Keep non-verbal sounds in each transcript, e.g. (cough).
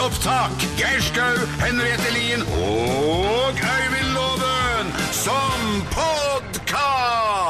opptak. Geir Skau, Henriette Lien og Øyvind Loven som podkast!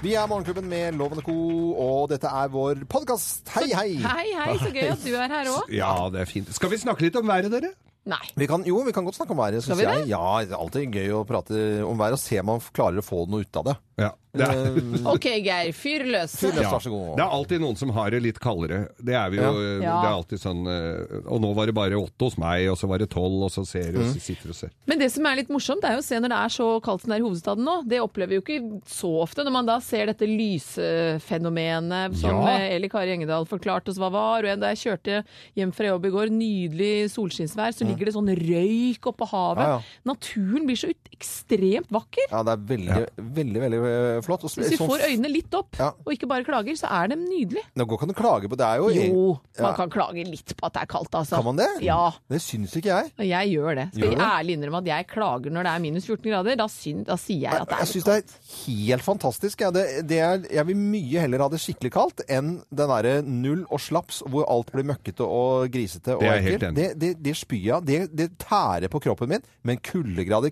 Vi er Morgenklubben med Loven Co., og dette er vår podkast. Hei, hei! Hei, hei, så gøy at du er her òg. Ja, det er fint. Skal vi snakke litt om været, dere? Nei. Vi kan, jo, vi kan godt snakke om været, vi jeg. Ja, det er alltid gøy å prate om været og se om man klarer å få noe ut av det. Ja. Det er, (laughs) OK, Geir. Fyr løs. Fyr løs, ja. vær så god. det er alltid noen som har det litt kaldere. Det er vi jo. Ja. Ja. Det er alltid sånn eh, Og nå var det bare åtte hos meg, og så var det tolv, og så ser du, og så sitter du og ser. Men det som er litt morsomt, det er jo å se når det er så kaldt som det er i hovedstaden nå. Det opplever vi jo ikke så ofte. Når man da ser dette lysfenomenet som Ja. eh, Eli Kari Engedal forklarte oss hva var. Og da jeg kjørte hjem fra jobb i går, nydelig solskinnsvær, så ligger det sånn røyk oppå havet. Ja, ja. Naturen blir så ut ekstremt vakker. Ja, det er veldig, veldig, veldig eh, flott. Og Hvis vi sånn- får øynene litt opp, Ja. og ikke bare klager, så er det nydelig. Nå går kan du klage på det. er jo Jo, man Ja. kan klage litt på at det er kaldt, altså. Kan man det? Ja. Det syns ikke jeg. Og jeg gjør det. Skal Gjør jeg ærlig innrømme at jeg klager når det er minus 14 grader? Da, syn, da sier jeg at det er Jeg litt syns det er helt fantastisk. Ja. Det, det er, jeg vil mye heller ha det skikkelig kaldt enn den derre null og slaps hvor alt blir møkkete og grisete og Det er helt ekkelt. Det, det, det spyr jeg av. Det, det tærer på kroppen min. Men kuldegrader,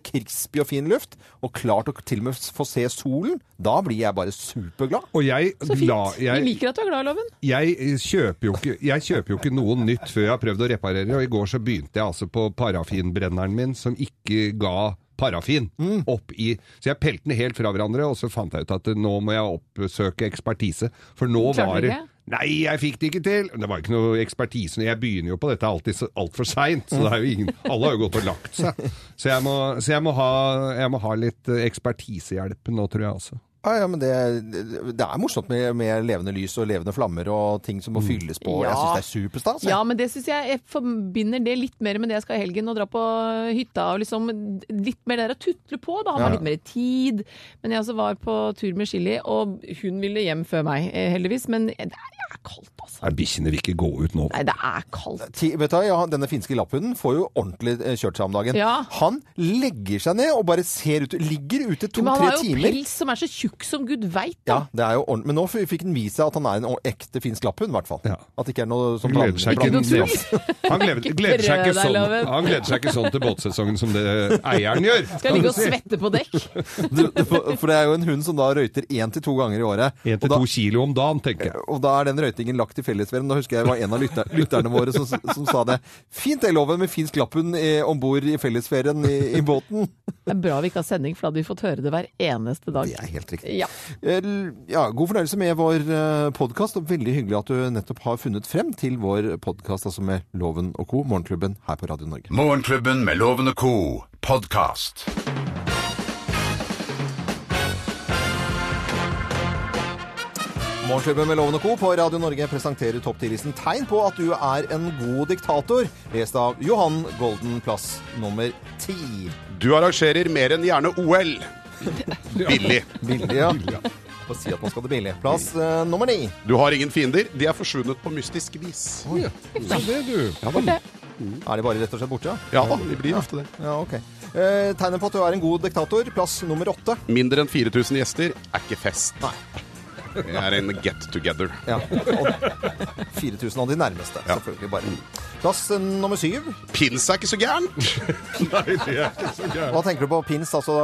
crispy og fin luft, og klart å til og med få se solen, da blir jeg bare superglad. Og jeg, Så fint. Jeg, Vi liker at du er glad i loven. jeg, kjøper jo ikke, jeg kjøper jo ikke noe nytt før jeg har prøvd å reparere, og i går så begynte jeg altså på parafinbrenneren min, som ikke ga parafin opp i Så jeg pelte den helt fra hverandre, og så fant jeg ut at eh, nå må jeg oppsøke ekspertise. For nå Klarte var det ikke? Nei, jeg fikk det ikke til! Det var ikke noe ekspertise. Jeg begynner jo på dette alltid altfor seint, så det er jo ingen Alle har jo gått og lagt seg. Så jeg må, så jeg må, ha, jeg må ha litt eh, ekspertisehjelp nå, tror jeg også. Ja, ja, men det, det er morsomt med, med levende lys og levende flammer og ting som må fylles på. Jeg Ja. syns det er superstas. Ja, men det synes jeg, jeg forbinder det litt mer med det jeg skal i helgen, og dra på hytta og liksom litt mer der å tutle på. Da har man Ja. litt mer tid. Men jeg også var på tur med Chili, og hun ville hjem før meg, eh, heldigvis. Men det er kaldt, altså. Bikkjene vil ikke gå ut nå. Nei, det er kaldt. Ti, vet du, ja, Denne finske lapphunden får jo ordentlig eh, kjørt seg om dagen. Ja. Han legger seg ned og bare ser ut, ligger ute to-tre timer. Men han har jo timer. pels som er så tjukk som gud veit, Ja, det er jo ordentlig. Men nå fikk han vise seg at han er en ekte finsk lapphund, i hvert fall. Ja. At det ikke er noe som Han gleder seg ikke, Ikke noe tull. han gleder, gleder, seg ikke sånn, han gleder seg ikke sånn til båtsesongen som det eieren gjør. (laughs) Skal ligge og svette på dekk. (laughs) Du, for, for det er jo en hund som da røyter én til to ganger i året. En Og til da, to kilo om dagen, tenker jeg. og da er den røytingen lagt i fellesferien. Da husker jeg det var en av lytter, lytterne våre som, som sa det. Fint det, Loven, med finsk lapphund om bord i fellesferien i, i båten. Det er bra vi ikke har sending, for da hadde vi fått høre det hver eneste dag. Det er helt riktig. Ja. Eh, Ja, God fornøyelse med vår podkast, og veldig hyggelig at du nettopp har funnet frem til vår podkast altså med Loven og co., Morgenklubben her på Radio Norge. Morgenklubben med Loven og co. podkast. Morgenklubben med Loven og Co. på Radio Norge presenterer topp 10-listen tegn på at du er en god diktator, lest av Johan Golden, plass nummer ti. Du arrangerer mer enn gjerne OL. (laughs) Billig. Billig, ja. Få si at man skal det billig. Plass eh, nummer ni. Du har ingen fiender. De er forsvunnet på mystisk vis. Så det, du. Er de bare rett og slett borte? ja? Ja da, de blir ofte det. Ja, ok. Eh, tegnet på at du er en god diktator, plass nummer åtte. Mindre enn 4000 gjester er ikke fest. Nei. Det er en get together. Ja. Og 4000 av de nærmeste, Ja. selvfølgelig bare. Plass eh, nummer syv. Pins er ikke så gærent. (laughs) Nei, det er ikke så gærent. Hva tenker du på pins? Altså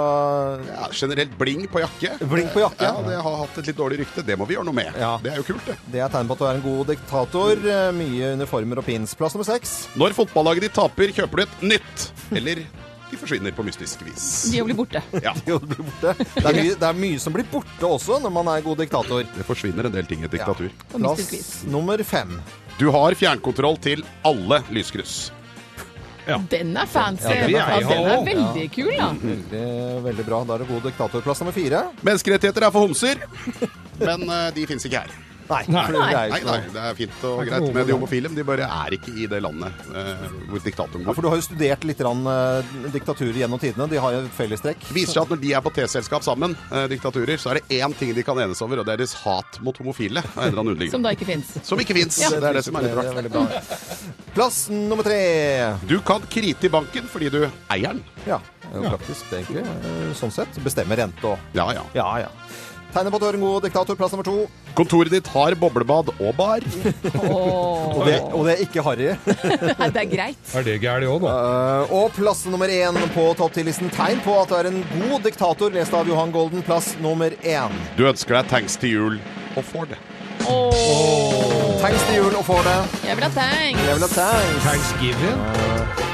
Ja, generelt bling på jakke. Bling på jakke? Ja, det har hatt et litt dårlig rykte. Det må vi gjøre noe med. Ja. Det er jo kult, det. Det er tegn på at du er en god diktator. Eh, Mye uniformer og pins. Plass nummer seks. Når fotballaget ditt taper, kjøper du et nytt. Eller de forsvinner på mystisk vis. De blir borte. (laughs) Ja, De blir borte. Det er, mye, det er mye som blir borte også når man er god diktator. det forsvinner en del ting i et diktatur. På mystisk vis. Plass nummer fem. Du har fjernkontroll til alle lyskryss. Den er fancy. Ja, Ja, er den er veldig kul, da. Veldig, veldig bra. Da er det god diktator. Plass nummer fire. Menneskerettigheter er for homser, (laughs) men eh, de fins ikke her. Nei. Nei. det er Nei, nei, det er fint og greit med de homofile, men de bare er ikke i det landet eh, hvor diktatoren Ja, for du har jo studert litt rann, eh, diktaturer gjennom tidene. De har jo et fellestrekk. Det viser seg at når de er på T-selskap sammen, eh, diktaturer, så er det én ting de kan enes over, og det er deres hat mot homofile. av en eller annen (laughs) underliggende. Som da ikke fins. Som ikke fins. Det er det som er litt Det rart. er bra. Plass nummer tre. Du kan krite i banken fordi du eier den. Ja, det er jo praktisk, det egentlig. eh, Sånn sett. Bestemmer rente og Ja, ja. Ja, ja. Tegner på at du er en god diktator. Plass nummer to. Kontoret ditt har boblebad og bar. (laughs) Og det, og det er ikke harry. (laughs) Nei, det er greit. Er det gærent òg, da? Uh, og plass nummer én på topp ti-listen. Tegn på at du er en god diktator. Lest av Johan Golden. Plass nummer én. Du ønsker deg tanks til jul, og får det. Oh. Tanks til jul og får det. jeg vil ha tanks. Jeg vil ha tanks. Thanksgiving?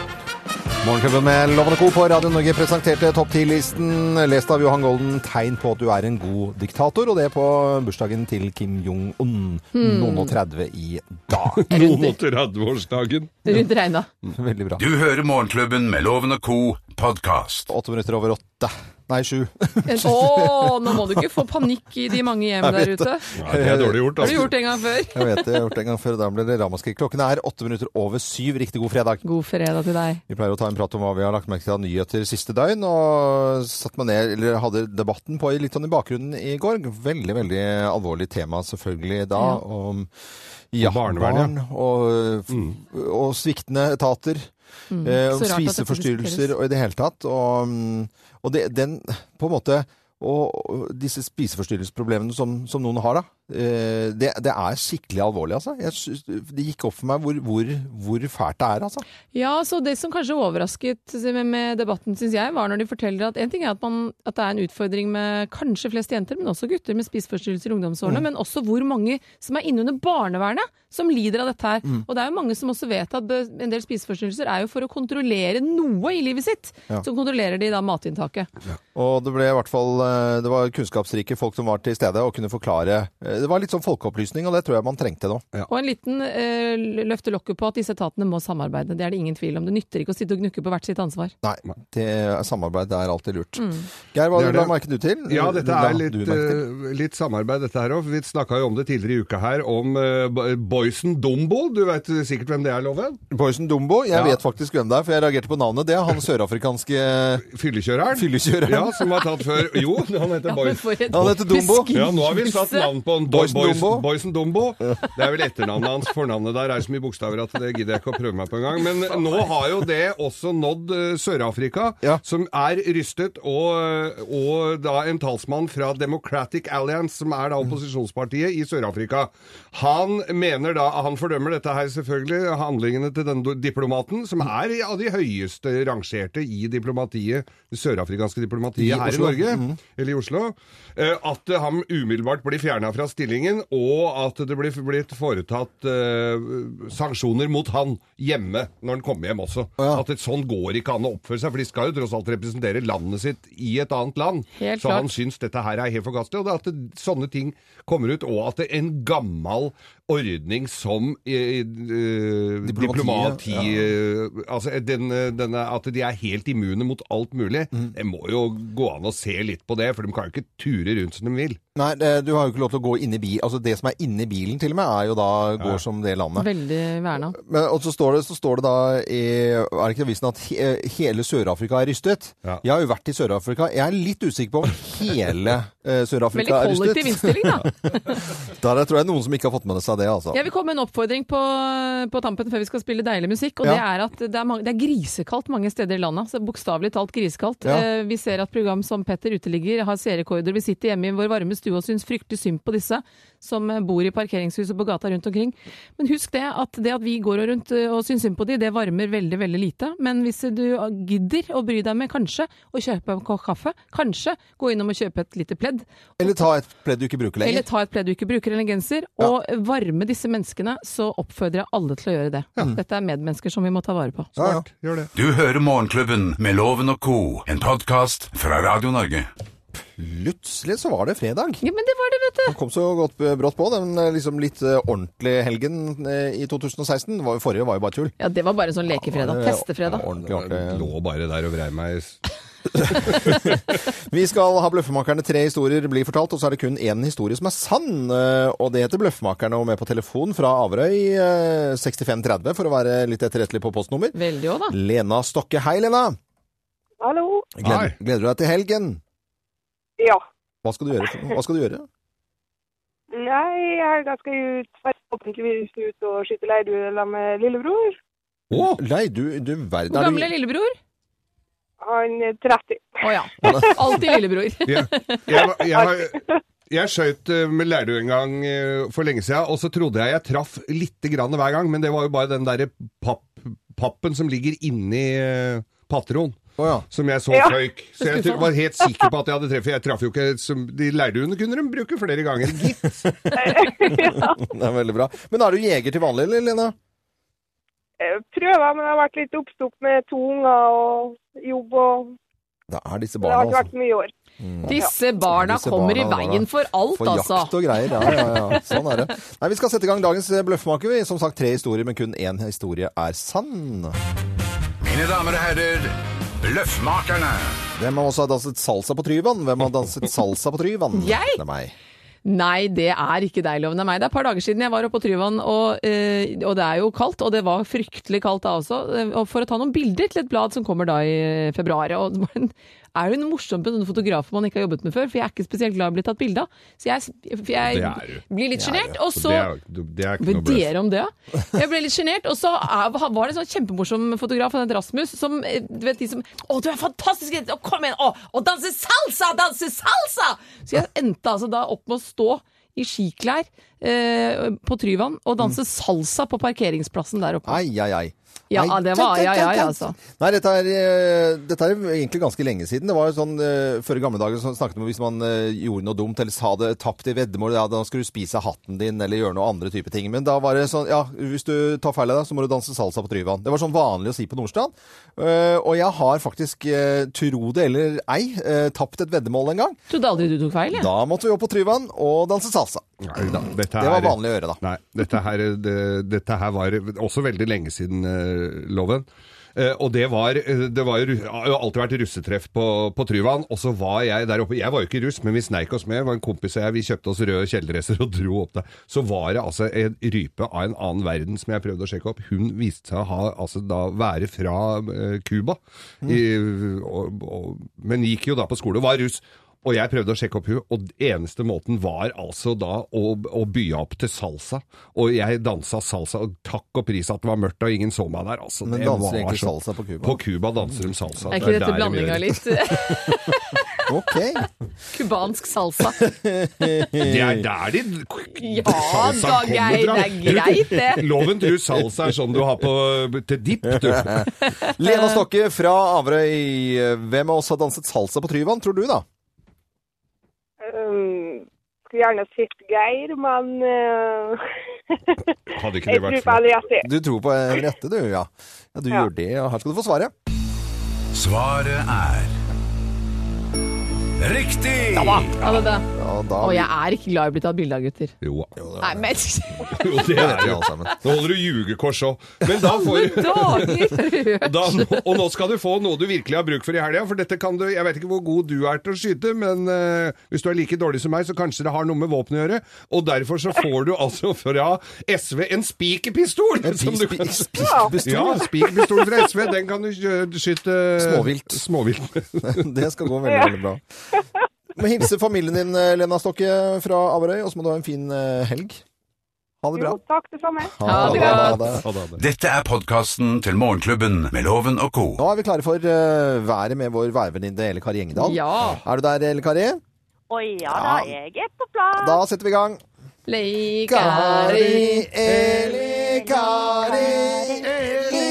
Morgenklubben med Lovende Co. på Radio Norge presenterte topp 10-listen, lest av Johan Golden. Tegn på at du er en god diktator, og det på bursdagen til Kim Jong-un. Noen og 30 i dag. (laughs) Noen og 30-årsdagen. Rundt regna. Veldig bra. Du hører Morgenklubben med Lovende Co. podkast. Åtte minutter over åtte. Nei, sju. (laughs) Å, nå må du ikke få panikk i de mange hjem der ute. Nei, det er dårlig gjort. Altså. Har du Altså. gjort det en gang før? Jeg vet det, jeg har gjort det en gang før. Da ble det ramaskrik. Klokken er åtte minutter over syv. Riktig god fredag. God fredag til deg. Vi pleier å ta en prat om hva vi har lagt merke til av nyheter siste døgn, og satt meg ned, eller hadde debatten på litt sånn i bakgrunnen i går. Veldig, veldig alvorlig tema selvfølgelig da, Ja. om ja, barnevern, barn og, og sviktende etater. Eh, Mm. Dette spiseforstyrrelser og i det hele tatt. Og, mm, og det, den på en måte og disse spiseforstyrrelsesproblemene som, som noen har, da. eh, Det, det er skikkelig alvorlig, altså. Jeg, det gikk opp for meg hvor, hvor, hvor fælt det er, altså. Ja, så det som kanskje overrasket med, med debatten, syns jeg, var når de forteller at en ting er at, man, at det er en utfordring med kanskje flest jenter, men også gutter med spiseforstyrrelser i ungdomsårene, men også hvor mange som er innunder barnevernet som lider av dette her. Og det er jo mange som også vet at en del spiseforstyrrelser er jo for å kontrollere noe i livet sitt. Ja. Så kontrollerer de da matinntaket. Og det ble i hvert fall eh, Det var kunnskapsrike folk som var til stede og kunne forklare eh, Det var litt sånn folkeopplysning, og det tror jeg man trengte nå. Og en liten eh, løfte lokket på at disse etatene må samarbeide. Det er det ingen tvil om. Det nytter ikke å sitte og gnukke på hvert sitt ansvar. Nei, det, samarbeid det er alltid lurt. Geir, hva Det la merke du til? Ja, dette er litt, eh, litt samarbeid, dette her òg. Vi snakka jo om det tidligere i uka her, om uh, Boysen Dumbo. Du vet sikkert hvem det er, Loven? Boysen Dumbo, jeg Ja. vet faktisk hvem det er, for jeg reagerte på navnet. Det er han sørafrikanske Fyllekjøreren? fyllekjøreren. Ja, som var tatt før Jo, han heter et Han heter Dumbo. Ja, nå har vi satt navn på han. Boys, Dumbo. Boysen Dumbo. Det er vel etternavnet hans. Fornavnet der er så mye bokstaver at det gidder jeg ikke å prøve meg på engang. Men nå har jo det også nådd eh, Sør-Afrika, Ja. som er rystet, og, og da en talsmann fra Democratic Alliance, som er da opposisjonspartiet i Sør-Afrika. Han mener da, han fordømmer dette her selvfølgelig, handlingene til denne diplomaten, som er av de høyeste rangerte i diplomatiet, det sørafrikanske diplomatiet I her Oslo. i Norge eller i Oslo, eh, at han umiddelbart blir fjerna fra stillingen, og at det blir blitt foretatt eh, sanksjoner mot han hjemme når han kommer hjem også. Ja. At et sånn går ikke an å oppføre seg, for de skal jo tross alt representere landet sitt i et annet land. Helt så klart. han syns dette her er helt forkastelig, og at det, sånne ting kommer ut, og at en gammel ordning som eh, eh, Diplomatiet, diplomati ja. Altså den, denne, at de er helt immune mot alt mulig. Mm. Det må jo gå an å se litt på det, for de kan jo ikke ture rundt som de vil. Nei, det, du har jo ikke lov til å gå inn i bil. Altså det som er inni bilen til og med, er jo da går som det landet. Veldig verna. Men, og så står, det, så står det da i Er det ikke avisen at he, hele Sør-Afrika er rystet? Ja. Jeg har jo vært i Sør-Afrika. Jeg er litt usikker på om hele eh, Sør-Afrika er rystet. Veldig kollektiv innstilling, da. (laughs) Der tror jeg noen som ikke har fått med seg det, altså. Jeg vil komme med en oppfordring på, på tampen før vi skal spille deilig musikk. Og Ja. det er at det er, mange, det er grisekaldt mange steder i landet. Altså Bokstavelig talt grisekaldt. Ja. Eh, vi ser at program som Petter Uteligger har seerrekorder. Vi sitter hjemme i vår varme stue og syns fryktelig synd på disse som bor i parkeringshuset på gata rundt omkring. Men husk det at det at vi går rundt eh, og syns synd på de, det varmer veldig, veldig lite. Men hvis du gidder å bry deg med kanskje å kjøpe en kopp kaffe, kanskje gå innom og kjøpe et lite pledd, Eller ta et pledd du ikke bruker lenger. eller ta et pledd du ikke bruker, eller en genser, Ja. og varme disse menneskene, så oppfordrer jeg alle til å gjøre det. Dette er medmennesker som vi må ta vare på. Ja, ja. Gjør det. Du hører Morgenklubben med Loven og Co., en podkast fra Radio Norge. Plutselig så var det fredag. Ja, men det var det, vet du! Den kom så godt brått på. Den eh, liksom litt eh, ordentlige helgen eh, i 2016. Forrige var jo bare tull. Ja, det var bare en sånn lekefredag. Ja, Testefredag. Ordentlig, Jeg ordentlig. lå bare der og vrei meg. (laughs) Vi skal ha Bløffmakerne. Tre historier blir fortalt, og så er det kun én historie som er sann. Og det heter Bløffmakerne, og med på telefon fra Averøy eh, 6530, for å være litt etterrettelig på postnummer. Veldig også, da. Lena Stokke. Hei, Lena. Hallo. Gleder, gleder du deg til helgen? Ja. Hva skal du gjøre? Hva skal du gjøre? Nei, i helga skal jeg ut, forhåpentligvis ut og skyte leirduer sammen med lillebror. Å, Nei, du, du verden. Hvor gammel er lillebror? Han er 30. Å ja. Alltid lillebror. (laughs) Jeg, jeg, jeg, Jeg skjøt eh, med leirdue en gang eh, for lenge siden, og så trodde jeg jeg traff lite grann hver gang, men det var jo bare den derre papp, pappen som ligger inni eh, Å ja. Som jeg så Ja. føyk. Så jeg (laughs) var helt sikker på at jeg hadde treffet. Jeg traff jo ikke som, De leirduene kunne de bruke flere ganger, gitt. (laughs) Det er veldig bra. Men er du jeger til vanlig, eller, Lena? Jeg Prøver, men jeg har vært litt oppstukket med to unger og jobb og Det er disse Det har ikke vært altså. mye i år. Disse barna Disse kommer i barna, i veien for alt, For altså. jakt og greier. Ja, ja, ja. Sånn er det. Nei, Vi skal sette i gang dagens eh, bløffmaker. vi. Som sagt tre historier, men kun én historie er sann. Mine damer og herrer, Bløffmakerne. Hvem av oss har danset salsa på Tryvann? Hvem har danset salsa på Tryvann? (laughs) Jeg? Det er meg. Nei, det er ikke deg, Loven. Det er meg. Det er et par dager siden jeg var oppe på Tryvann, og, eh, og det er jo kaldt. Og det var fryktelig kaldt da også. eh, Og for å ta noen bilder til et blad som kommer da i februar. Og det var en- er hun en morsom med sånne fotografer man ikke har jobbet med før, for jeg er ikke spesielt glad i å bli tatt bilde av. Så jeg, jeg blir litt sjenert. Og Så bløff. dere om det, ja. Jeg ble litt sjenert. Og så var det en sånn kjempemorsom fotograf, han het Rasmus, som eh, du vet de som Å, du er fantastisk! Å, kom igjen! Å, å danse salsa! Danse salsa! Så jeg endte altså da opp med å stå i skiklær eh, på Tryvann og danse salsa på parkeringsplassen der oppe. Ai, ai, ai. Ja, Nei, det var ja, ja, altså. Nei, dette er, eh, dette er egentlig ganske lenge siden. Det var jo sånn, eh, Før i gamle dager så snakket man om hvis man eh, gjorde noe dumt eller hadde tapt i veddemål, ja, da skulle du spise hatten din eller gjøre noe andre type ting. Men da var det sånn Ja, hvis du tar feil av deg, så må du danse salsa på Tryvann. Det var sånn vanlig å si på Nordstrand. Eh, og jeg har faktisk, eh, tro det eller ei, eh, tapt et veddemål en gang. Trodde aldri du tok feil, jeg. Da måtte vi opp på Tryvann og danse salsa. Nei da, dette Det var vanlig å gjøre, da. Nei, dette her, det, dette her var også veldig lenge siden uh, loven. Uh, og det var, eh, det har alltid vært russetreff på, på Tryvann, og så var jeg der oppe. Jeg var jo ikke russ, men vi sneik oss med. Det var en kompis og jeg, vi kjøpte oss røde kjeledresser og dro opp der. Så var det altså en rype av en annen verden som jeg prøvde å sjekke opp. Hun viste seg å ha, altså da, være fra Cuba, og, men gikk jo da på skole og var russ. Og jeg prøvde å sjekke opp hun, og eneste måten var altså da å, å by opp til salsa. Og jeg dansa salsa, og takk og pris at det var mørkt og ingen så meg der. Altså, Men danser var egentlig så- salsa på Cuba? På Cuba danser de salsa. Er ikke dette der de blanding gjør. av litt (laughs) Ok. cubansk salsa? Det er der de Ja salsa da, kommer Geir. fra. Det er greit, det. Loven tror salsa er sånn du har på, til dipp, du. (laughs) Lena Stokke fra Averøy. Hvem av oss har danset salsa på Tryvann, tror du da? Um, skulle gjerne sett Geir, men uh, Hadde ikke (laughs) det vært tror på flott? Henriette. Du tror på Henriette, du, ja. Ja, du Ja. gjør det, og her skal du få svaret. Svaret er Riktig! Ja, det, det. Ja, da Og jeg er ikke glad i å bli tatt bilde av, gutter. Jo, Nei, men jo det (laughs) Det er vi jo. alle sammen. Nå holder du ljugekors òg. Men da får du (laughs) da, og nå skal du få noe du virkelig har bruk for i helga. For dette kan du Jeg vet ikke hvor god du er til å skyte, men uh, hvis du er like dårlig som meg, så kanskje det har noe med våpen å gjøre. Og derfor så får du altså fra SV en spikerpistol! Spikerpistol? Ja, spikerpistol fra SV. Den kan du skyte Småvilt. småvilt. (laughs) Det skal gå veldig, veldig bra. Må hilse familien din, Lena Stokke fra Averøy, og så må du ha en fin eh, helg. Ha det bra. Jo, takk, det samme. Ha Ha godt. det. Ha det, ha det. Dette er podkasten til Morgenklubben med Loven og co. Nå er vi klare for uh, været med vår værvenninne Elle Kari Engedal. Ja. Er du der, Elle Kari? Å ja da, jeg er på plass. Da setter vi i gang. Leikari. Elle Kari, Elle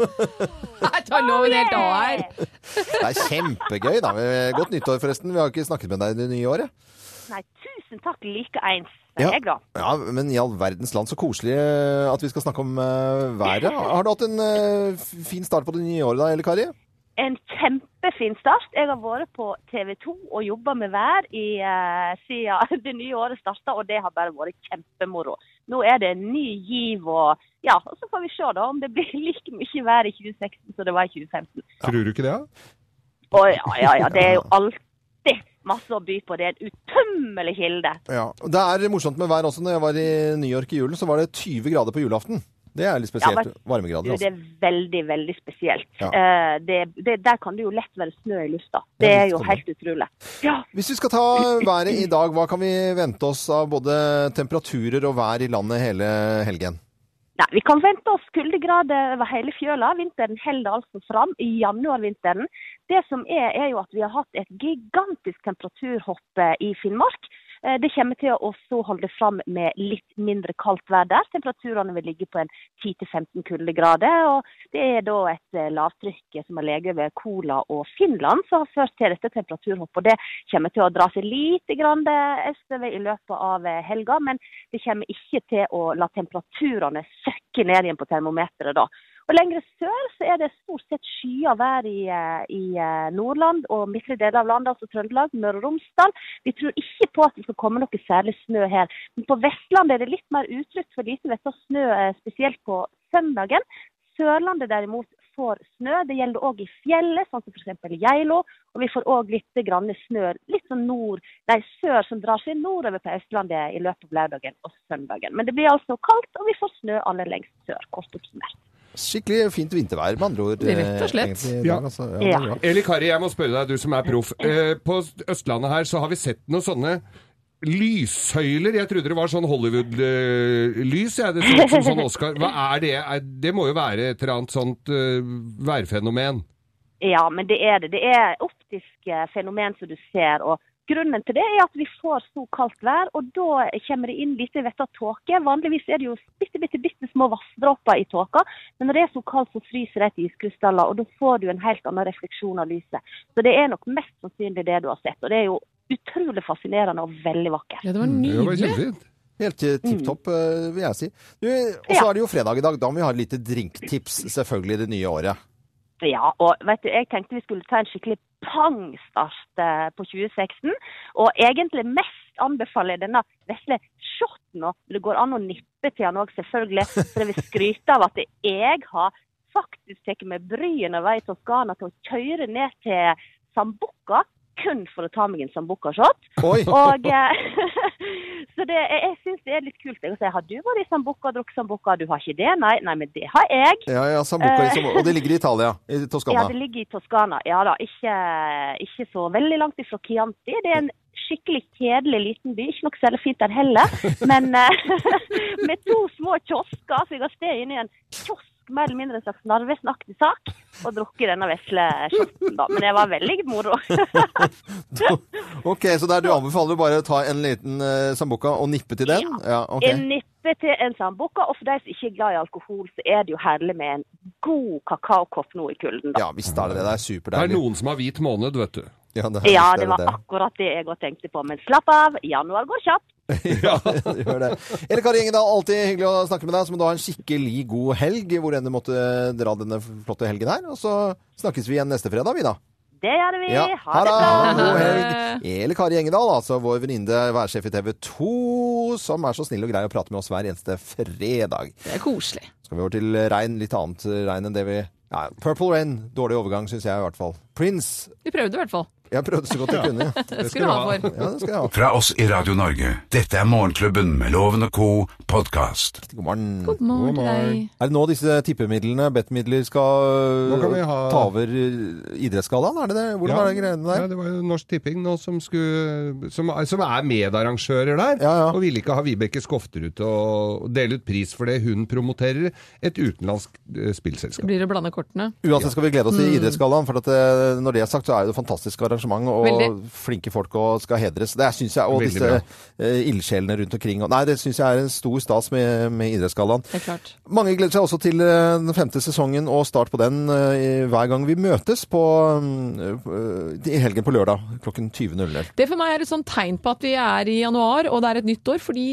Jeg tar loven helt av her. Det er kjempegøy, da. Godt nyttår, forresten. Vi har ikke snakket med deg i det nye året. Nei, tusen takk likeens, Ja. jeg da. Ja, men i all verdens land, så koselig eh, at vi skal snakke om eh, været. Har du hatt en eh, fin start på det nye året da, Elle Kari? En kjempefin start. Jeg har vært på TV 2 og jobba med vær i, uh, siden (laughs) det nye året starta, og det har bare vært kjempemoro. Nå er det en ny giv, og ja, og så får vi se da om det blir (laughs) like mye vær i 2016 som det var i 2015. Tror du ikke det? Å oh, ja, ja, ja, det er jo alltid masse å by på. Det er en utømmelig kilde. Ja. Det er morsomt med vær også. Når jeg var i New York i julen, så var det 20 grader på julaften. Det er litt spesielt. Ja, men- varmegrader, altså. det altså. er veldig, veldig spesielt. Ja. Eh, det, det, der kan det jo lett være snø i lufta. Det er jo helt utrolig. Ja, Hvis vi skal ta været i dag, hva kan vi vente oss av både temperaturer og vær i landet hele helgen? Nei, Vi kan vente oss kuldegrader over hele fjøla. Vinteren holder altså fram. I januarvinteren Det som er, er jo at vi har hatt et gigantisk temperaturhopp eh, i Finnmark. Eh, Det kommer til å også holde fram med litt mindre kaldt vær der. Temperaturene vil ligge på en 10-15 kuldegrader. og Det er da et eh, lavtrykk som har ligget ved Kola og Finland som har ført til dette temperaturhoppet. Det kommer til å dra seg grann eh, østover i løpet av helga, men det kommer ikke til å la temperaturene søkke ned igjen på termometeret da. Og Lengre sør så er det stort sett skyet vær i, eh, i eh, Nordland og midtre deler av landet, altså Trøndelag, Møre og Romsdal. Vi tror ikke på at det skal komme noe særlig snø her. Men på Vestlandet er det litt mer utrygt for lite vett og snø, eh, spesielt på søndagen. Sørlandet derimot får snø. Det gjelder òg i fjellet, sånn som f.eks. Geilo. Og vi får òg litt grann snø litt sånn nord, nei, sør som drar seg nordover på Østlandet i løpet av lørdagen og søndagen. Men det blir altså kaldt, og vi får snø aller lengst sør. Kort oppsummert. Skikkelig fint vintervær, med andre ord. Rett og slett. eh, egentlig, i dag, Ja. altså. ja, Ja. Eli Kari, jeg må spørre deg, du som er proff. Eh, på Østlandet her så har vi sett noen sånne lyssøyler. Jeg trodde det var sånn Hollywood-lys. Det så ut som sånn Oscar. Hva er det? Det må jo være et eller annet sånt eh, værfenomen. Ja, men det er det. Det er optiske fenomen som du ser. og Grunnen til det er at vi får så kaldt vær, og da kommer det inn lite vett av tåke. Vanligvis er det jo bitte, bitte, bitte små vanndråper i tåka, men når det er så kaldt, så fryser det til iskrystaller, og da får du en helt annen refleksjon av lyset. Så det er nok mest sannsynlig det du har sett, og det er jo utrolig fascinerende og veldig vakkert. Ja, det var Det var nydelig. kjempefint. Helt eh, tipp topp, eh, vil jeg si. Du, og så Ja. er det jo fredag i dag. Da må vi ha et lite drinktips, selvfølgelig, i det nye året. Ja, og vet du, jeg tenkte vi skulle ta en skikkelig pangstart på 2016. Og egentlig mest anbefaler jeg denne vesle shoten, Og det går an å nippe til han òg, selvfølgelig. For jeg vil skryte av at jeg har faktisk tatt meg bryet når jeg var i Toskana til å kjøre ned til Sambuca kun for å ta meg en Sambuca-shot. Og, eh, (laughs) så det, jeg, jeg syns det er litt kult. Jeg sier, har du vært i Sambuca og drukket Sambuca? Du har ikke det? Nei, nei, men det har jeg. Ja, ja, Sambuca i. Og det ligger i Italia, i Toskana? Ja, det ligger i Toskana. Ja da, ikke, ikke så veldig langt ifra Chianti. Det er en skikkelig kjedelig liten by. Ikke noe særlig fint der heller. Men eh, (laughs) med to små kiosker, så jeg har sted inne i en kiosk, mer eller mindre en slags Narvesen-aktig sak, og drukket denne vesle shotten, da. Men det var veldig moro. (laughs) Ok, så der du anbefaler bare å ta en liten uh, Sambuca og nippe til den? Ja, ok. En nippe til en sambuca, og for de som ikke er glad i alkohol, så er det jo herlig med en god kakaokopp nå i kulden, da. Ja, visst er det det. Det er Det er noen som har hvit måned, vet du. Ja, det, Ja, det var det akkurat det jeg òg tenkte på. Men slapp av, januar går kjapt. (laughs) ja, det gjør det. Eller Kari Engedal, alltid hyggelig å snakke med deg. Så må du ha en skikkelig god helg, hvor enn du måtte dra denne flotte helgen her. Og så snakkes vi igjen neste fredag, vi da. Det gjør vi. Ja, Ha det bra. God helg. Eller Kari Engedal, altså vår venninne værsjef i TV 2, som er så snill og grei å prate med oss hver eneste fredag. Det er koselig. Så skal vi over til regn, litt annet regn enn det vi ja, Purple Rain, dårlig overgang, syns jeg i hvert fall. Prince. Vi prøvde i hvert fall. Jeg prøvde så godt jeg kunne. Det skal du ha for. Ja, det skal jeg ha. Fra oss i Radio Norge. Dette er Morgenklubben med Loven og co. podkast. God morgen. God morgen God morgen. Er det nå disse tippemidlene, bettmidler, skal Nå kan vi ha- ta over eh, idrettsgallaen? Er det det? Hvordan er det greiene der? Ja, det var jo Norsk Tipping nå som, skulle, som, som er medarrangører der. Ja, ja. Og ville ikke ha Vibeke Skofterud til å dele ut pris for det hun promoterer et utenlandsk eh, spillselskap. Det blir å blande kortene. Uansett skal vi glede oss til idrettsgallaen, for at, eh, når det er sagt, så er det et fantastisk arrangement, og Veldig. flinke folk og skal hedres. Det syns jeg, og Veldig disse eh, ildsjelene rundt omkring. Og, nei, det syns jeg er en stor stas med, med idrettsgallaen. Det klart. Mange gleder seg også til eh, den femte sesongen og start på den uh, hver gang vi møtes på, mm, i helgen på lørdag klokken 20.00. Det for meg er et sånn tegn på at vi er i januar og det er et nytt år. Fordi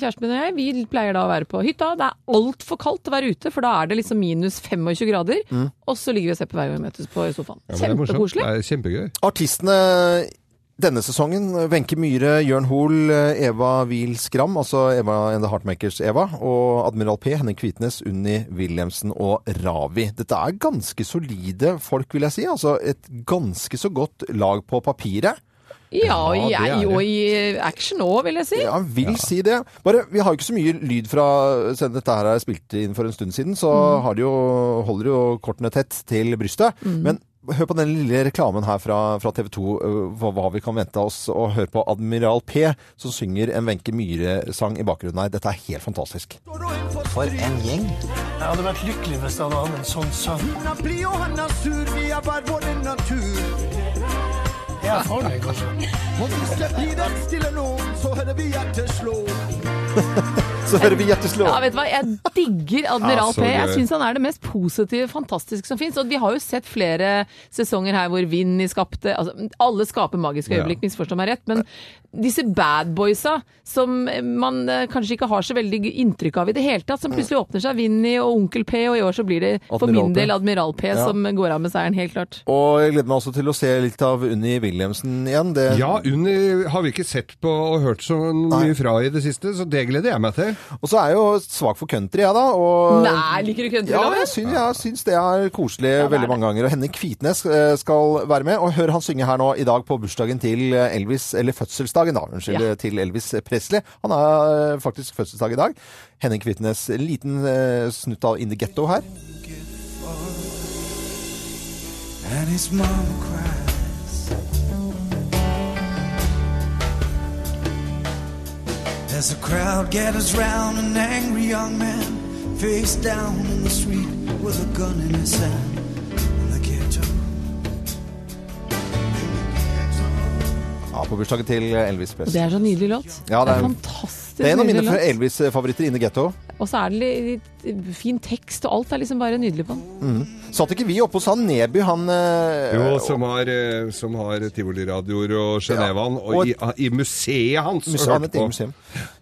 kjæresten min og jeg vi pleier da å være på hytta. Det er altfor kaldt å være ute, for da er det liksom minus 25 grader. Og så ligger vi og ser på hver gang vi møtes på sofaen. Ja. Kjempekoselig. Kjempegøy. Artistene denne sesongen, Wenche Myhre, Jørn Hoel, Eva Wiel Skram, altså Eva and the Heartmakers Eva, og Admiral P, Henning Kvitnes, Unni Wilhelmsen og Ravi. Dette er ganske solide folk, vil jeg si. Altså et ganske så godt lag på papiret. Ja, og i, Ja, er og i action òg, vil jeg si. Ja, vil si det. Bare, vi har jo ikke så mye lyd fra Siden dette her er spilt inn for en stund siden, så har de jo, holder jo kortene tett til brystet. Men hør på den lille reklamen her fra, fra TV 2, hva, hva vi kan vente oss. Og hør på Admiral P, som synger en Wenche Myhre-sang i bakgrunnen her. Dette er helt fantastisk. For en gjeng. Jeg hadde vært lykkelig hvis jeg hadde hatt en sånn sønn. Hun er blid og han er sur, vi er hver vår natur. Jeg farlig, kanskje. Og hvis det blir et stille nå, så hører vi hjertet slå. (laughs) Så hører vi hjertet slå. Ja, vet du hva? Jeg digger Admiral Ja, P. Jeg syns han er det mest positive, fantastiske som fins. Og vi har jo sett flere sesonger her hvor Vinni skapte altså, Alle skaper magiske Ja. øyeblikk, misforstå meg rett. Men disse bad boysa som man eh, kanskje ikke har så veldig inntrykk av i det hele tatt, som plutselig åpner seg. Vinni og Onkel P, og i år så blir det for Admiral min del Admiral P Ja. som går av med seieren, helt klart. Og jeg gleder meg også til å se litt av Unni Williamsen igjen. Det, Ja, Unni har vi ikke sett på og hørt så mye fra i det siste, så det gleder jeg meg til. Og så er jeg jo svak for country, jeg da. Og, Nei, liker du country, Ja, jeg syns, jeg syns det er koselig veldig mange ganger. Og Henning Kvitnes eh, skal være med. Og hør han synge her nå i dag på bursdagen til Elvis, eller fødselsdagen, da. Unnskyld, Ja. til Elvis Presley. Han har eh, faktisk fødselsdag i dag. Henning Kvitnes, en liten eh, snutt av In the Ghetto her. And his mama cries. There's the crowd gathers round an angry young man, face down in the street with a gun in his hand. In the ghetto. Ja, på bursdagen til Elvis Og Presley. det er så nydelig låt. Ja, det er- fantastisk Det er en av mine. Elvis-favoritter, inne the Ghetto. Og så er det litt, litt fin tekst, og alt er liksom bare nydelig på den. Satt ikke vi oppe hos han Neby, han eh, Jo, som har, eh, som har Tivoliradioer og Genevaen, og og, i, i museet hans Museet, han hørt på. museum.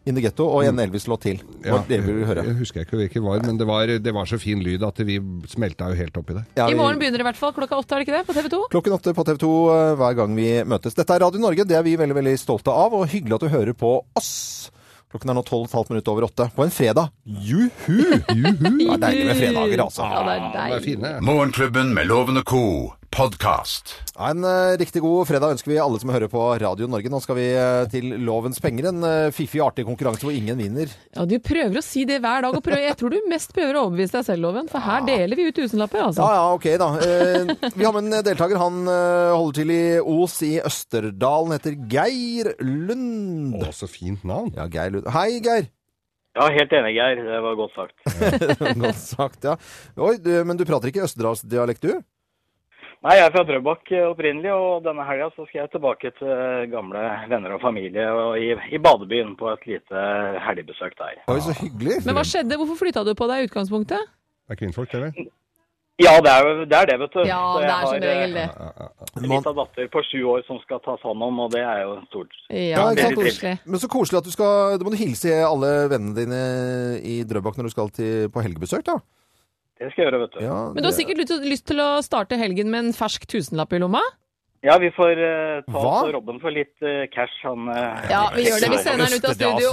In the Ghetto, og en Elvis-låt til. Ja, Ja, det vil du høre. Jeg husker ikke hvilken var, men det var, det var så fin lyd at vi smelta jo helt opp i det. Ja, I morgen begynner det i hvert fall klokka åtte, er det ikke det? På TV 2? Klokken åtte på TV 2 eh, hver gang vi møtes. Dette er Radio Norge, det er vi veldig veldig stolte av, og hyggelig at du hører på oss. Klokken er nå 12,5 minutter over åtte på en fredag. Juhu! Det er deilig med fredager, altså. Ja, det er Ja, er deilig. fine. Morgenklubben med lovende ko co. podkast. En uh, riktig god fredag ønsker vi alle som hører på Radio Norge. Nå skal vi uh, til Lovens penger, en uh, fiffig, artig konkurranse hvor ingen vinner. Ja, du prøver å si det hver dag, og prøver, jeg tror du mest prøver å overbevise deg selv, Loven. For her deler vi ut tusenlapper, altså. Ja, ja, ok da. Eh, vi har med en deltaker. Han holder til i Os i Østerdalen, heter Geir Lund. Å, så fint navn. Ja, Geir Lund. Hei, Geir. Ja, helt enig, Geir. Det var godt sagt. (laughs) Godt sagt, ja. Oi, du, men du prater ikke østerdalsdialekt, du? Nei, jeg er fra Drøbak opprinnelig, og denne helga så skal jeg tilbake til gamle venner og familie og i, i badebyen på et lite helgebesøk der. Oi, så hyggelig. Men hva skjedde? Hvorfor flytta du på deg i utgangspunktet? Det er kvinnfolk, det vel? Ja, det er, det er det, vet du. Ja, Så det er som har, regel det. eh, En liten datter på sju år som skal tas hånd om, og det er jo stort. Ja, ikke det er sant? koselig. Men så koselig at du skal Da må du hilse alle vennene dine i Drøbak når du skal til, på helgebesøk, da. Det skal jeg gjøre, vet du. Ja, Men du har sikkert lyst, lyst til å starte helgen med en fersk tusenlapp i lomma? Ja, vi får uh, ta Hva? oss Robben for litt uh, cash. Han uh, Ja, vi gjør det. Vi sender han ut av studio.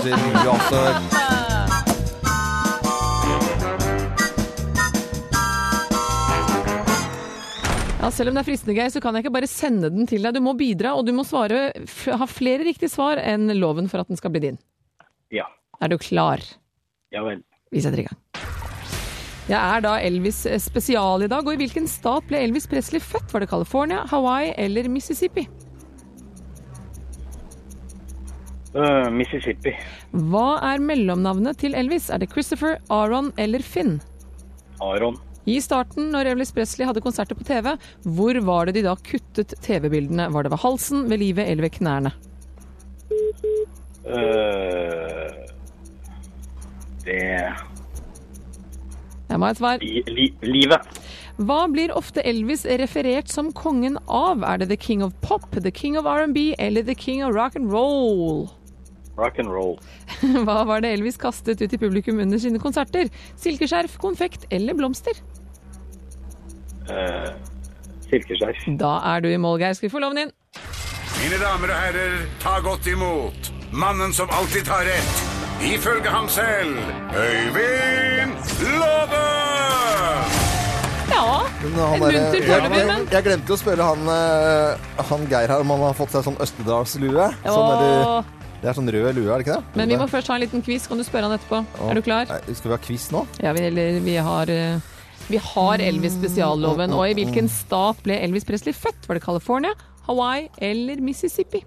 Ja, Selv om det er fristende, Geir, så kan jeg ikke bare sende den til deg. Du må bidra, og du må svare, f ha flere riktige svar enn loven for at den skal bli din. Ja. Er du klar? Ja vel. Vi setter i gang. Jeg er da Elvis spesial i dag, og i hvilken stat ble Elvis Presley født? Var det California, Hawaii eller Mississippi? Eh, Mississippi. Hva er mellomnavnet til Elvis? Er det Christopher, Aaron eller Finn? Aron. I starten, når Elvis Presley hadde konserter på TV, hvor var det de da kuttet TV-bildene? Var det ved halsen, ved livet eller ved knærne? Uh, det Jeg må ha et svar. li, li, Livet. Hva blir ofte Elvis referert som kongen av? Er det The King of Pop, The King of R&B eller The King of Rock and Roll? Rock and roll. (laughs) Hva var det Elvis kastet ut i publikum under sine konserter? Silkeskjerf, konfekt eller blomster? Uh, Silkeskjerf. Da er du i mål, Geir. Skal vi få loven inn? Mine damer og herrer, ta godt imot mannen som alltid tar rett, ifølge ham selv, Øyvind Love! Ja. En munter jeg, jeg, men jeg glemte å spørre han, eh, han Geir her om han har fått seg sånn østerdalslue. Sånn det, Åh. det er sånn rød lue, er det ikke det? Men vi må først ha en liten quiz. Kan du spørre han etterpå? Åh. Er du klar? Nei, skal vi ha quiz nå? Ja, vi, eller vi har eh, Vi har Elvis-spesialloven, og i hvilken stat ble Elvis Presley født? Var det California, Hawaii eller Mississippi?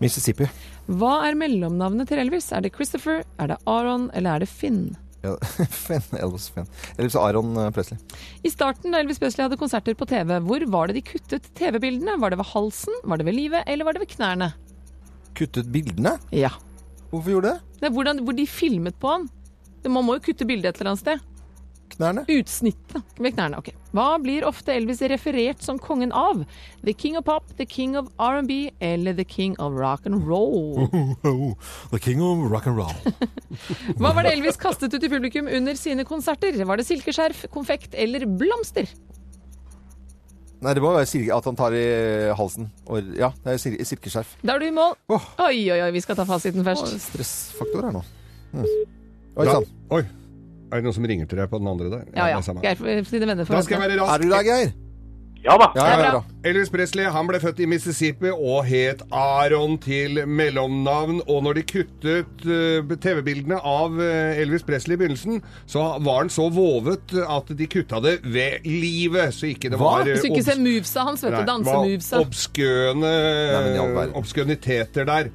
Mississippi. Hva er mellomnavnet til Elvis? Er det Christopher, er det Aaron eller er det Finn? Ja, (laughs) Fenn, Elvis Finn. Elvis Aron eh, Presley. I starten da Elvis Presley hadde konserter på TV, hvor var det de kuttet TV-bildene? Var det ved halsen, var det ved livet, eller var det ved knærne? Kuttet bildene? Ja. Hvorfor gjorde det? Det hvordan, hvor de filmet på han. Man må jo kutte bildet et eller annet sted. Knærne? Utsnittet ved knærne. ok. Hva blir ofte Elvis referert som kongen av? The king of pop, the king of R&B eller the king of rock and roll? (laughs) The king of rock and roll. (laughs) Hva var det Elvis kastet ut i publikum under sine konserter? Var det silkeskjerf, konfekt eller blomster? Nei, det må være silke, at han tar i halsen. Og, ja, det er sil- silkeskjerf. Da er du i mål. Åh. Oi, oi, oi, vi skal ta fasiten først. først. Stressfaktor her nå. Mm. Oi sann. oi. Er det noen som ringer til deg på den andre der? Ja, ja. Geir, sine venner for Da skal jeg være rask. Er du der, Geir? Ja da. Ja, ja, ja. Elvis Presley han ble født i Mississippi og het Aaron til mellomnavn. Og når de kuttet uh, TV-bildene av uh, Elvis Presley i begynnelsen, så var han så vovet at de kutta det ved livet. Så ikke det Hva? var Hvis du ikke ser movesa hans, vet du, dansemovesa. Obskøne obskøniteter der.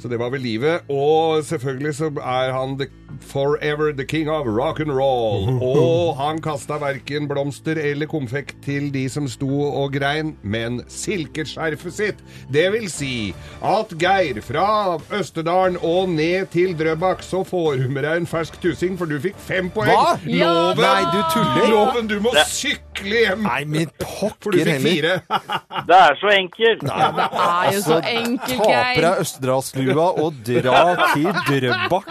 Så det var ved livet. Og selvfølgelig så er han the, forever the king of rock and roll. (laughs) Og han kasta verken blomster eller konfekt til de som sto og grein, men silkeskjerfet sitt. Det vil si at Geir, fra Østerdalen og ned til Drøbak, så får du med deg en fersk tussing, for du fikk fem poeng. Hva? Ja! Loven, Nei, du tuller. Loven, du må sykle hjem! Nei, min For du fikk fire. (laughs) Det er så enkelt. Det er jo så enkelt, Taper Geir. deg Østerdalslua og dra til Drøbak.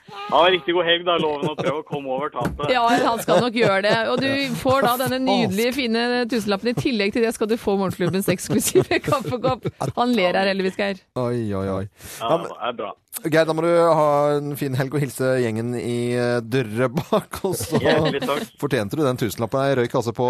Ha en riktig god helg, da, loven, og prøv å komme over tapet. Ja, han skal nok gjøre det. Og du får da denne nydelige, fine tusenlappen. I tillegg til det skal du få morgenklubbens eksklusive (laughs) kaffekopp. Han ler her heldigvis, Geir. Oi, oi, oi. Ja, det er bra. Geir, da må du ha en fin helg og hilse gjengen i Dørrebakk. Og så fortjente du den tusenlappen. Jeg røyk altså på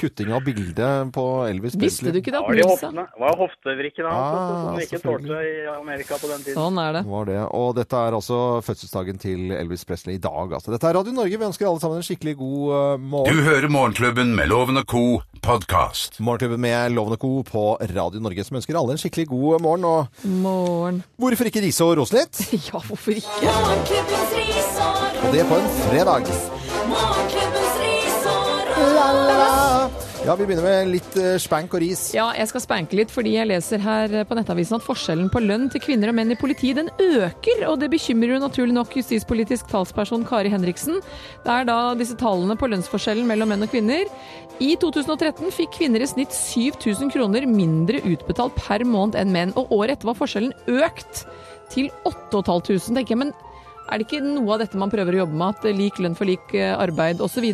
kutting av bildet på Elvis Visste du ikke det? Var. Det var hoftevrikken hans Ah, som ikke tålte i Amerika på den tiden. Sånn er det. Var det. Og dette er altså fødselsdagen til Elvis Presley i dag. Altså. Dette er Radio Norge. Vi ønsker alle sammen en skikkelig god morgen. Du hører Morgenklubben med Loven og co. podkast. Morgenklubben med Loven og Co. på Radio Norge, som ønsker alle en skikkelig god morgen. Og Morgen. hvorfor ikke rise og rose litt? (laughs) Ja, hvorfor ikke? Morgenklubbens ris og Og det på en fredag. Morgenklubbens ris og ros. Ja, vi begynner med litt eh, spank og ris. Ja, jeg skal spanke litt, fordi jeg leser her på Nettavisen at forskjellen på lønn til kvinner og menn i politiet, den øker. Og det bekymrer jo naturlig nok justispolitisk talsperson Kari Henriksen. Det er da disse tallene på lønnsforskjellen mellom menn og kvinner. I 2013 fikk kvinner i snitt 7000 kroner mindre utbetalt per måned enn menn. Og året etter var forskjellen økt til 8500. tenker jeg, men er det ikke noe av dette man prøver å jobbe med, at lik lønn for lik eh, arbeid osv.?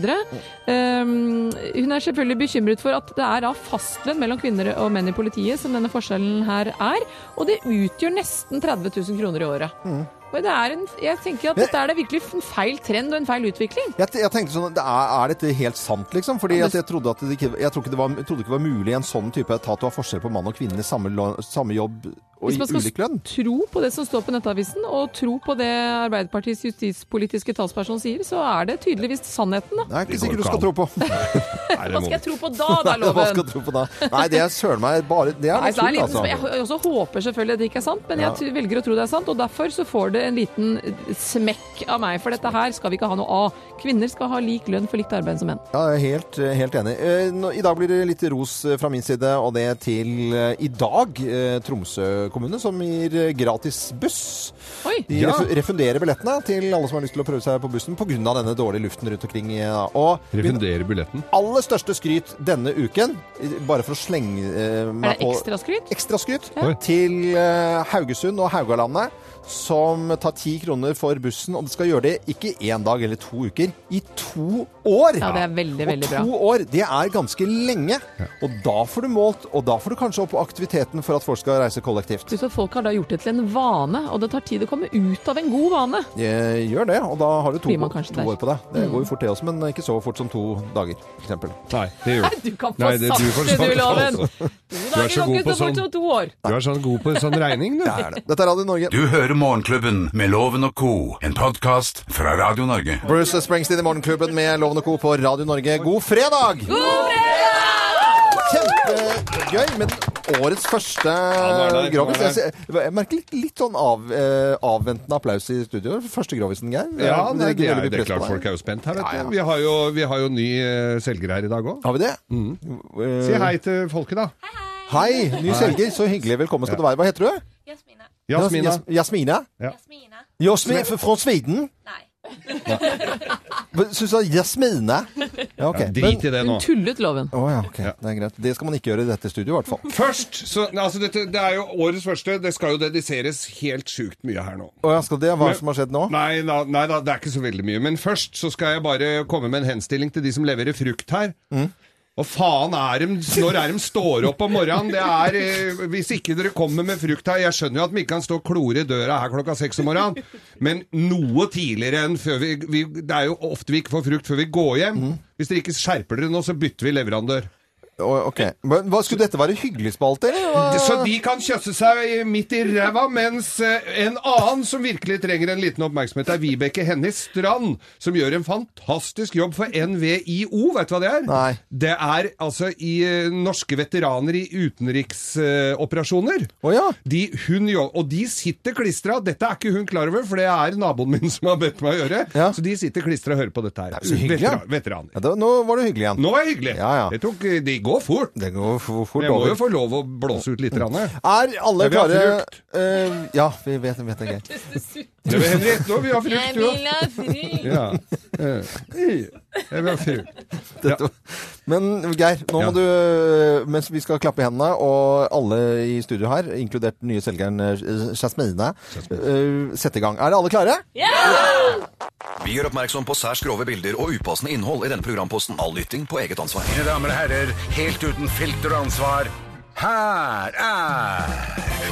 Um, hun er selvfølgelig bekymret for at det er av fastlønn mellom kvinner og menn i politiet som denne forskjellen her er, og det utgjør nesten 30 000 kroner i året. Er en, jeg tenker at dette er virkelig en feil trend og en feil utvikling. Jeg, jeg tenkte sånn, det er, er dette helt sant, liksom? Fordi Ja, at det- jeg trodde at det ikke, jeg trodde ikke det var, trodde ikke det var mulig i en sånn type etat å ha forskjell på mann og kvinne i samme, samme jobb og Hvis man skal tro på det som står på Nettavisen, og tro på det Arbeiderpartiets justispolitiske talsperson sier, så er det tydeligvis sannheten, da. Det er ikke Det sikkert du skal tro på. (laughs) Hva skal jeg tro på da, da, (laughs) Loven? Hva skal loven? tro på da? Nei, det er søren meg bare Det er er det natur, altså. jeg også håper selvfølgelig at det ikke er sant, men Ja. jeg velger å tro det er sant. Og derfor så får det en liten smekk av meg, for dette her skal vi ikke ha noe av. Kvinner skal ha lik lønn for likt arbeid som menn. Ja, jeg er helt, helt enig. Eh, I dag blir det litt ros eh, fra min side, og det til eh, i dag eh, Tromsø kommune, som gir eh, gratis buss. Oi! De Ja. refunderer billettene til alle som har lyst til å prøve seg på bussen pga. denne dårlige luften rundt omkring. Og Refunderer billetten. aller største skryt denne uken, bare for å slenge meg på Er det ekstraskryt? ekstraskryt Ja. til eh, Haugesund og Haugalandet, som tar ti kroner for bussen. Og det skal gjøre det ikke én dag eller to uker, i to år! Ja, det er veldig, veldig bra. Og to år, det er ganske lenge. Og da får du målt, og da får du kanskje opp aktiviteten for at folk skal reise kollektivt. Så folk har da gjort det til en vane, og det tar tid å komme ut av en god vane. Jeg gjør det, og da har du to, Blir man kanskje to år på det. Det Mm. går jo fort det også, men ikke så fort som to dager, f.eks. Nei, det gjør Du kan få Nei, det- sagt du det, du, Loven! altså. To Du er så god på så sånn-. Du er sånn god på sånn regning, du. Det er det. Dette er Radio Norge. Du hører Morgenklubben med Loven og co., en podkast fra Radio Norge. Bruce Springsteen i Morgenklubben med Loven og Co. på Radio Norge. God fredag! God fredag! Kjempegøy, men årets første nå er Grovis. Jeg, ser- jeg merker litt, litt sånn av, eh, avventende applaus i studio. Første Grovisen, Geir. Ja, Det nei, det, legger er, det er klart folk er jo spent her, vet du. Ja. Vi, har jo, vi har jo ny eh, selger her i dag òg. Har vi det? Eh, Si hei til folket, da. Hei, ny Hei. selger. Så hyggelig. Velkommen skal du være. Hva heter du? Jasmine. Jasmina. Jas- Jasmine? Ja. Jasmina. Jasmin fra- fra Nei. Syns du sa Jasmine? Ja, okay. Ja, drit i det nå. Hun tullet loven. Oh, ja, ok. Det er greit. Det skal man ikke gjøre i dette studioet, i hvert fall. Først, så, altså dette, Det er jo årets første. Det skal jo dediseres helt sjukt mye her nå. Oh, ja, skal det? Hva Men- som har skjedd nå? Nei da, nei da, det er ikke så veldig mye. Men først så skal jeg bare komme med en henstilling til de som leverer frukt her. Mm. Og faen er de, når er de står opp om morgenen? Det er, eh, Hvis ikke dere kommer med frukt her Jeg skjønner jo at vi ikke kan stå og klore i døra her klokka seks om morgenen, men noe tidligere enn før vi, vi Det er jo ofte vi ikke får frukt før vi går hjem. Mm. Hvis dere ikke skjerper dere nå, så bytter vi leverandør. Ok. Men hva, Skulle dette være hyggelig spalte, eller? Så de kan kjøsse seg midt i ræva, mens eh, en annen som virkelig trenger en liten oppmerksomhet, er Vibeke Hennie Strand, som gjør en fantastisk jobb for NVIO. Vet du hva det er? Nei. Det er altså i eh, norske veteraner i utenriksoperasjoner. Å ja. De, hun, og de sitter klistra. Dette er ikke hun klar over, for det er naboen min som har bedt meg å gjøre. Ja. Så de sitter klistra og hører på dette her. så hyggelig. Veteran- veteraner. Ja, da, nå var det hyggelig igjen. Nå var det hyggelig. Ja, ja. Det tok, de går fort. Det går fort Vi må over. jo få lov å blåse ut litt. Ranne. Er alle klare. Eh, Ja, vi vet, vet det, Geir. Det vil Henriette, nå vil vi ha frukt, Jeg du vil ha frukt. Ja. Eh, Jeg vil ha frukt. Dette- Men Geir, nå Ja. må du, mens vi skal klappe i hendene, og alle i studio her, inkludert den nye selgeren eh, Jasmine, eh, sette i gang. Er alle klare? Vi gjør oppmerksom på særs grove bilder og upassende innhold i denne programposten. All lytting på eget ansvar. Mine damer og herrer, helt uten filter og ansvar, her er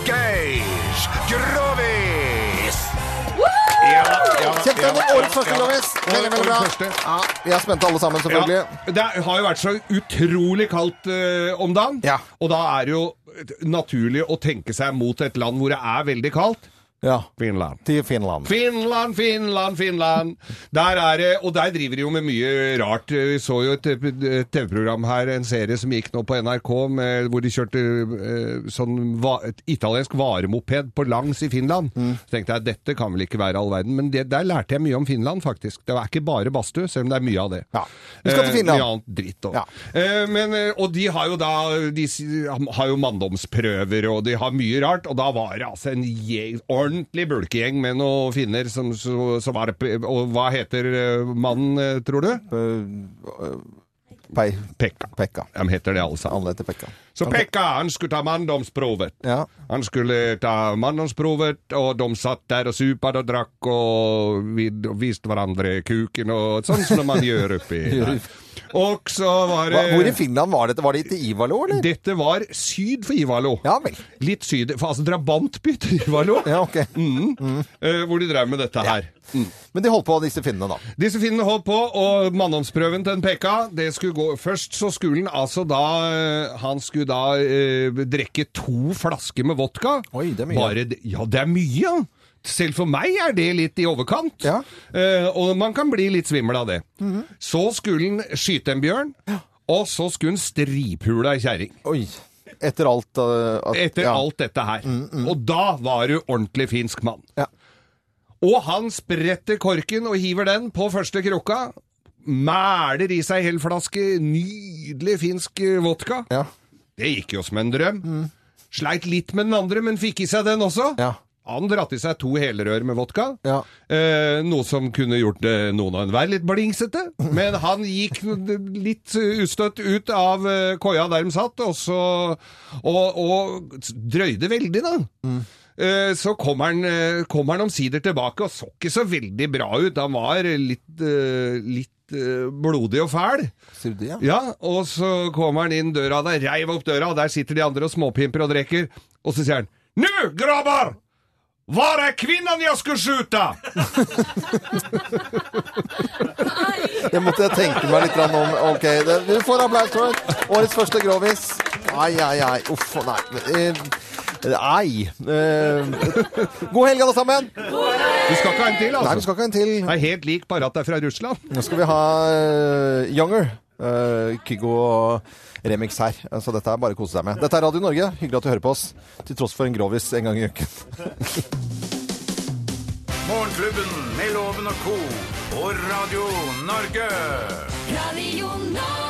Geir Grovis! Kjempespennende! Årets første Lovis! Veldig, veldig bra. Ja, vi er spente alle sammen, selvfølgelig. Ja, det har jo vært så utrolig kaldt uh, om dagen, Ja. og da er det jo naturlig å tenke seg mot et land hvor det er veldig kaldt. Ja, Finland. til Finland. Finland, Finland, Finland. Der er det, og der driver de jo med mye rart. Vi så jo et, TV-program her, en serie som gikk nå på NRK, med, hvor de kjørte uh, sånn va, et italiensk varemoped på langs i Finland. Så tenkte jeg dette kan vel ikke være all verden, men det, der lærte jeg mye om Finland, faktisk. Det var ikke bare badstue, selv om det er mye av det. Ja. Vi skal til Finland. Uh, mye annet dritt òg. Ja. Uh, men, eh, og de har jo da De har jo manndomsprøver, og de har mye rart. Og da var det altså en gjeng, ordentlig bulkegjeng med noen finner som, som var Og hva heter eh, mannen, eh, tror du? Eh, Pei, Pekka. Pekka. De heter det alle sammen. Alle heter Pekka. Så Pekka han skulle ta manndomsprovet. Ja. Han skulle ta manndomsprovet, og de satt der og supa og drakk og vid- og viste hverandre kuken og sånn som man gjør oppi der. (laughs) Og så var det hvor i Finland var dette? Var det til Ivalo, eller? Dette var syd for Ivalo. Ja vel. Litt syd, for altså drabantby til Ivalo. Ja, ok. Eh, hvor de drev med dette her. Mm. Men de holdt på, disse finnene, da. Disse finnene holdt på, og manndomsprøven til en PK, det skulle gå Først så skulle han altså da eh, Han skulle da uh, drikke to flasker med vodka. Oi, det er mye. Bare ja, det er mye, ja. Selv for meg er det litt i overkant. Ja. Eh, og man kan bli litt svimmel av det. Så skulle han skyte en bjørn, og så skulle han striphule ei kjerring. Oi. Etter alt uh, at, Etter ja. alt dette her. Og da var du ordentlig finsk mann. Ja. Og han spretter korken og hiver den på første krukka. Mæler i seg hel flaske nydelig finsk eh, vodka. Ja. Det gikk jo som en drøm. Sleit litt med den andre, men fikk i seg den også. Ja. Han dratt i seg to helrør med vodka, Ja. eh, noe som kunne gjort eh, noen av enhver litt blingsete. (laughs) Men han gikk litt ustøtt ut av eh, koia der de satt, og så og, og drøyde veldig, da. Eh, Så kom han, eh, kommer han omsider tilbake, og så ikke så veldig bra ut. Han var litt, eh, litt blodig og fæl. Sier du det, ja? Ja, og så kommer han inn døra der, reiv opp døra, og der sitter de andre og småpimper og drikker. Og så sier han Nu, grabbar! Var er kvinnan jeg skulle skjuta? Det måtte jeg tenke meg litt om. Ok, det, du får applaus for. Årets første grovis. Ai, ai, ai. Uff, nei. Eh, Nei. Eh, god helg, alle sammen. Du skal ikke ha en til, altså? Nei, vi skal ikke ha en til. Det er helt lik, bare at det er fra Russland. Nå skal vi ha eh, Younger. Kygo og remix her. Så dette er bare å kose seg med. Dette er Radio Norge. Hyggelig at du hører på oss, til tross for en grovis en gang i uken. (laughs) Morgenklubben med Loven og co. på Radio Norge. Radio Norge.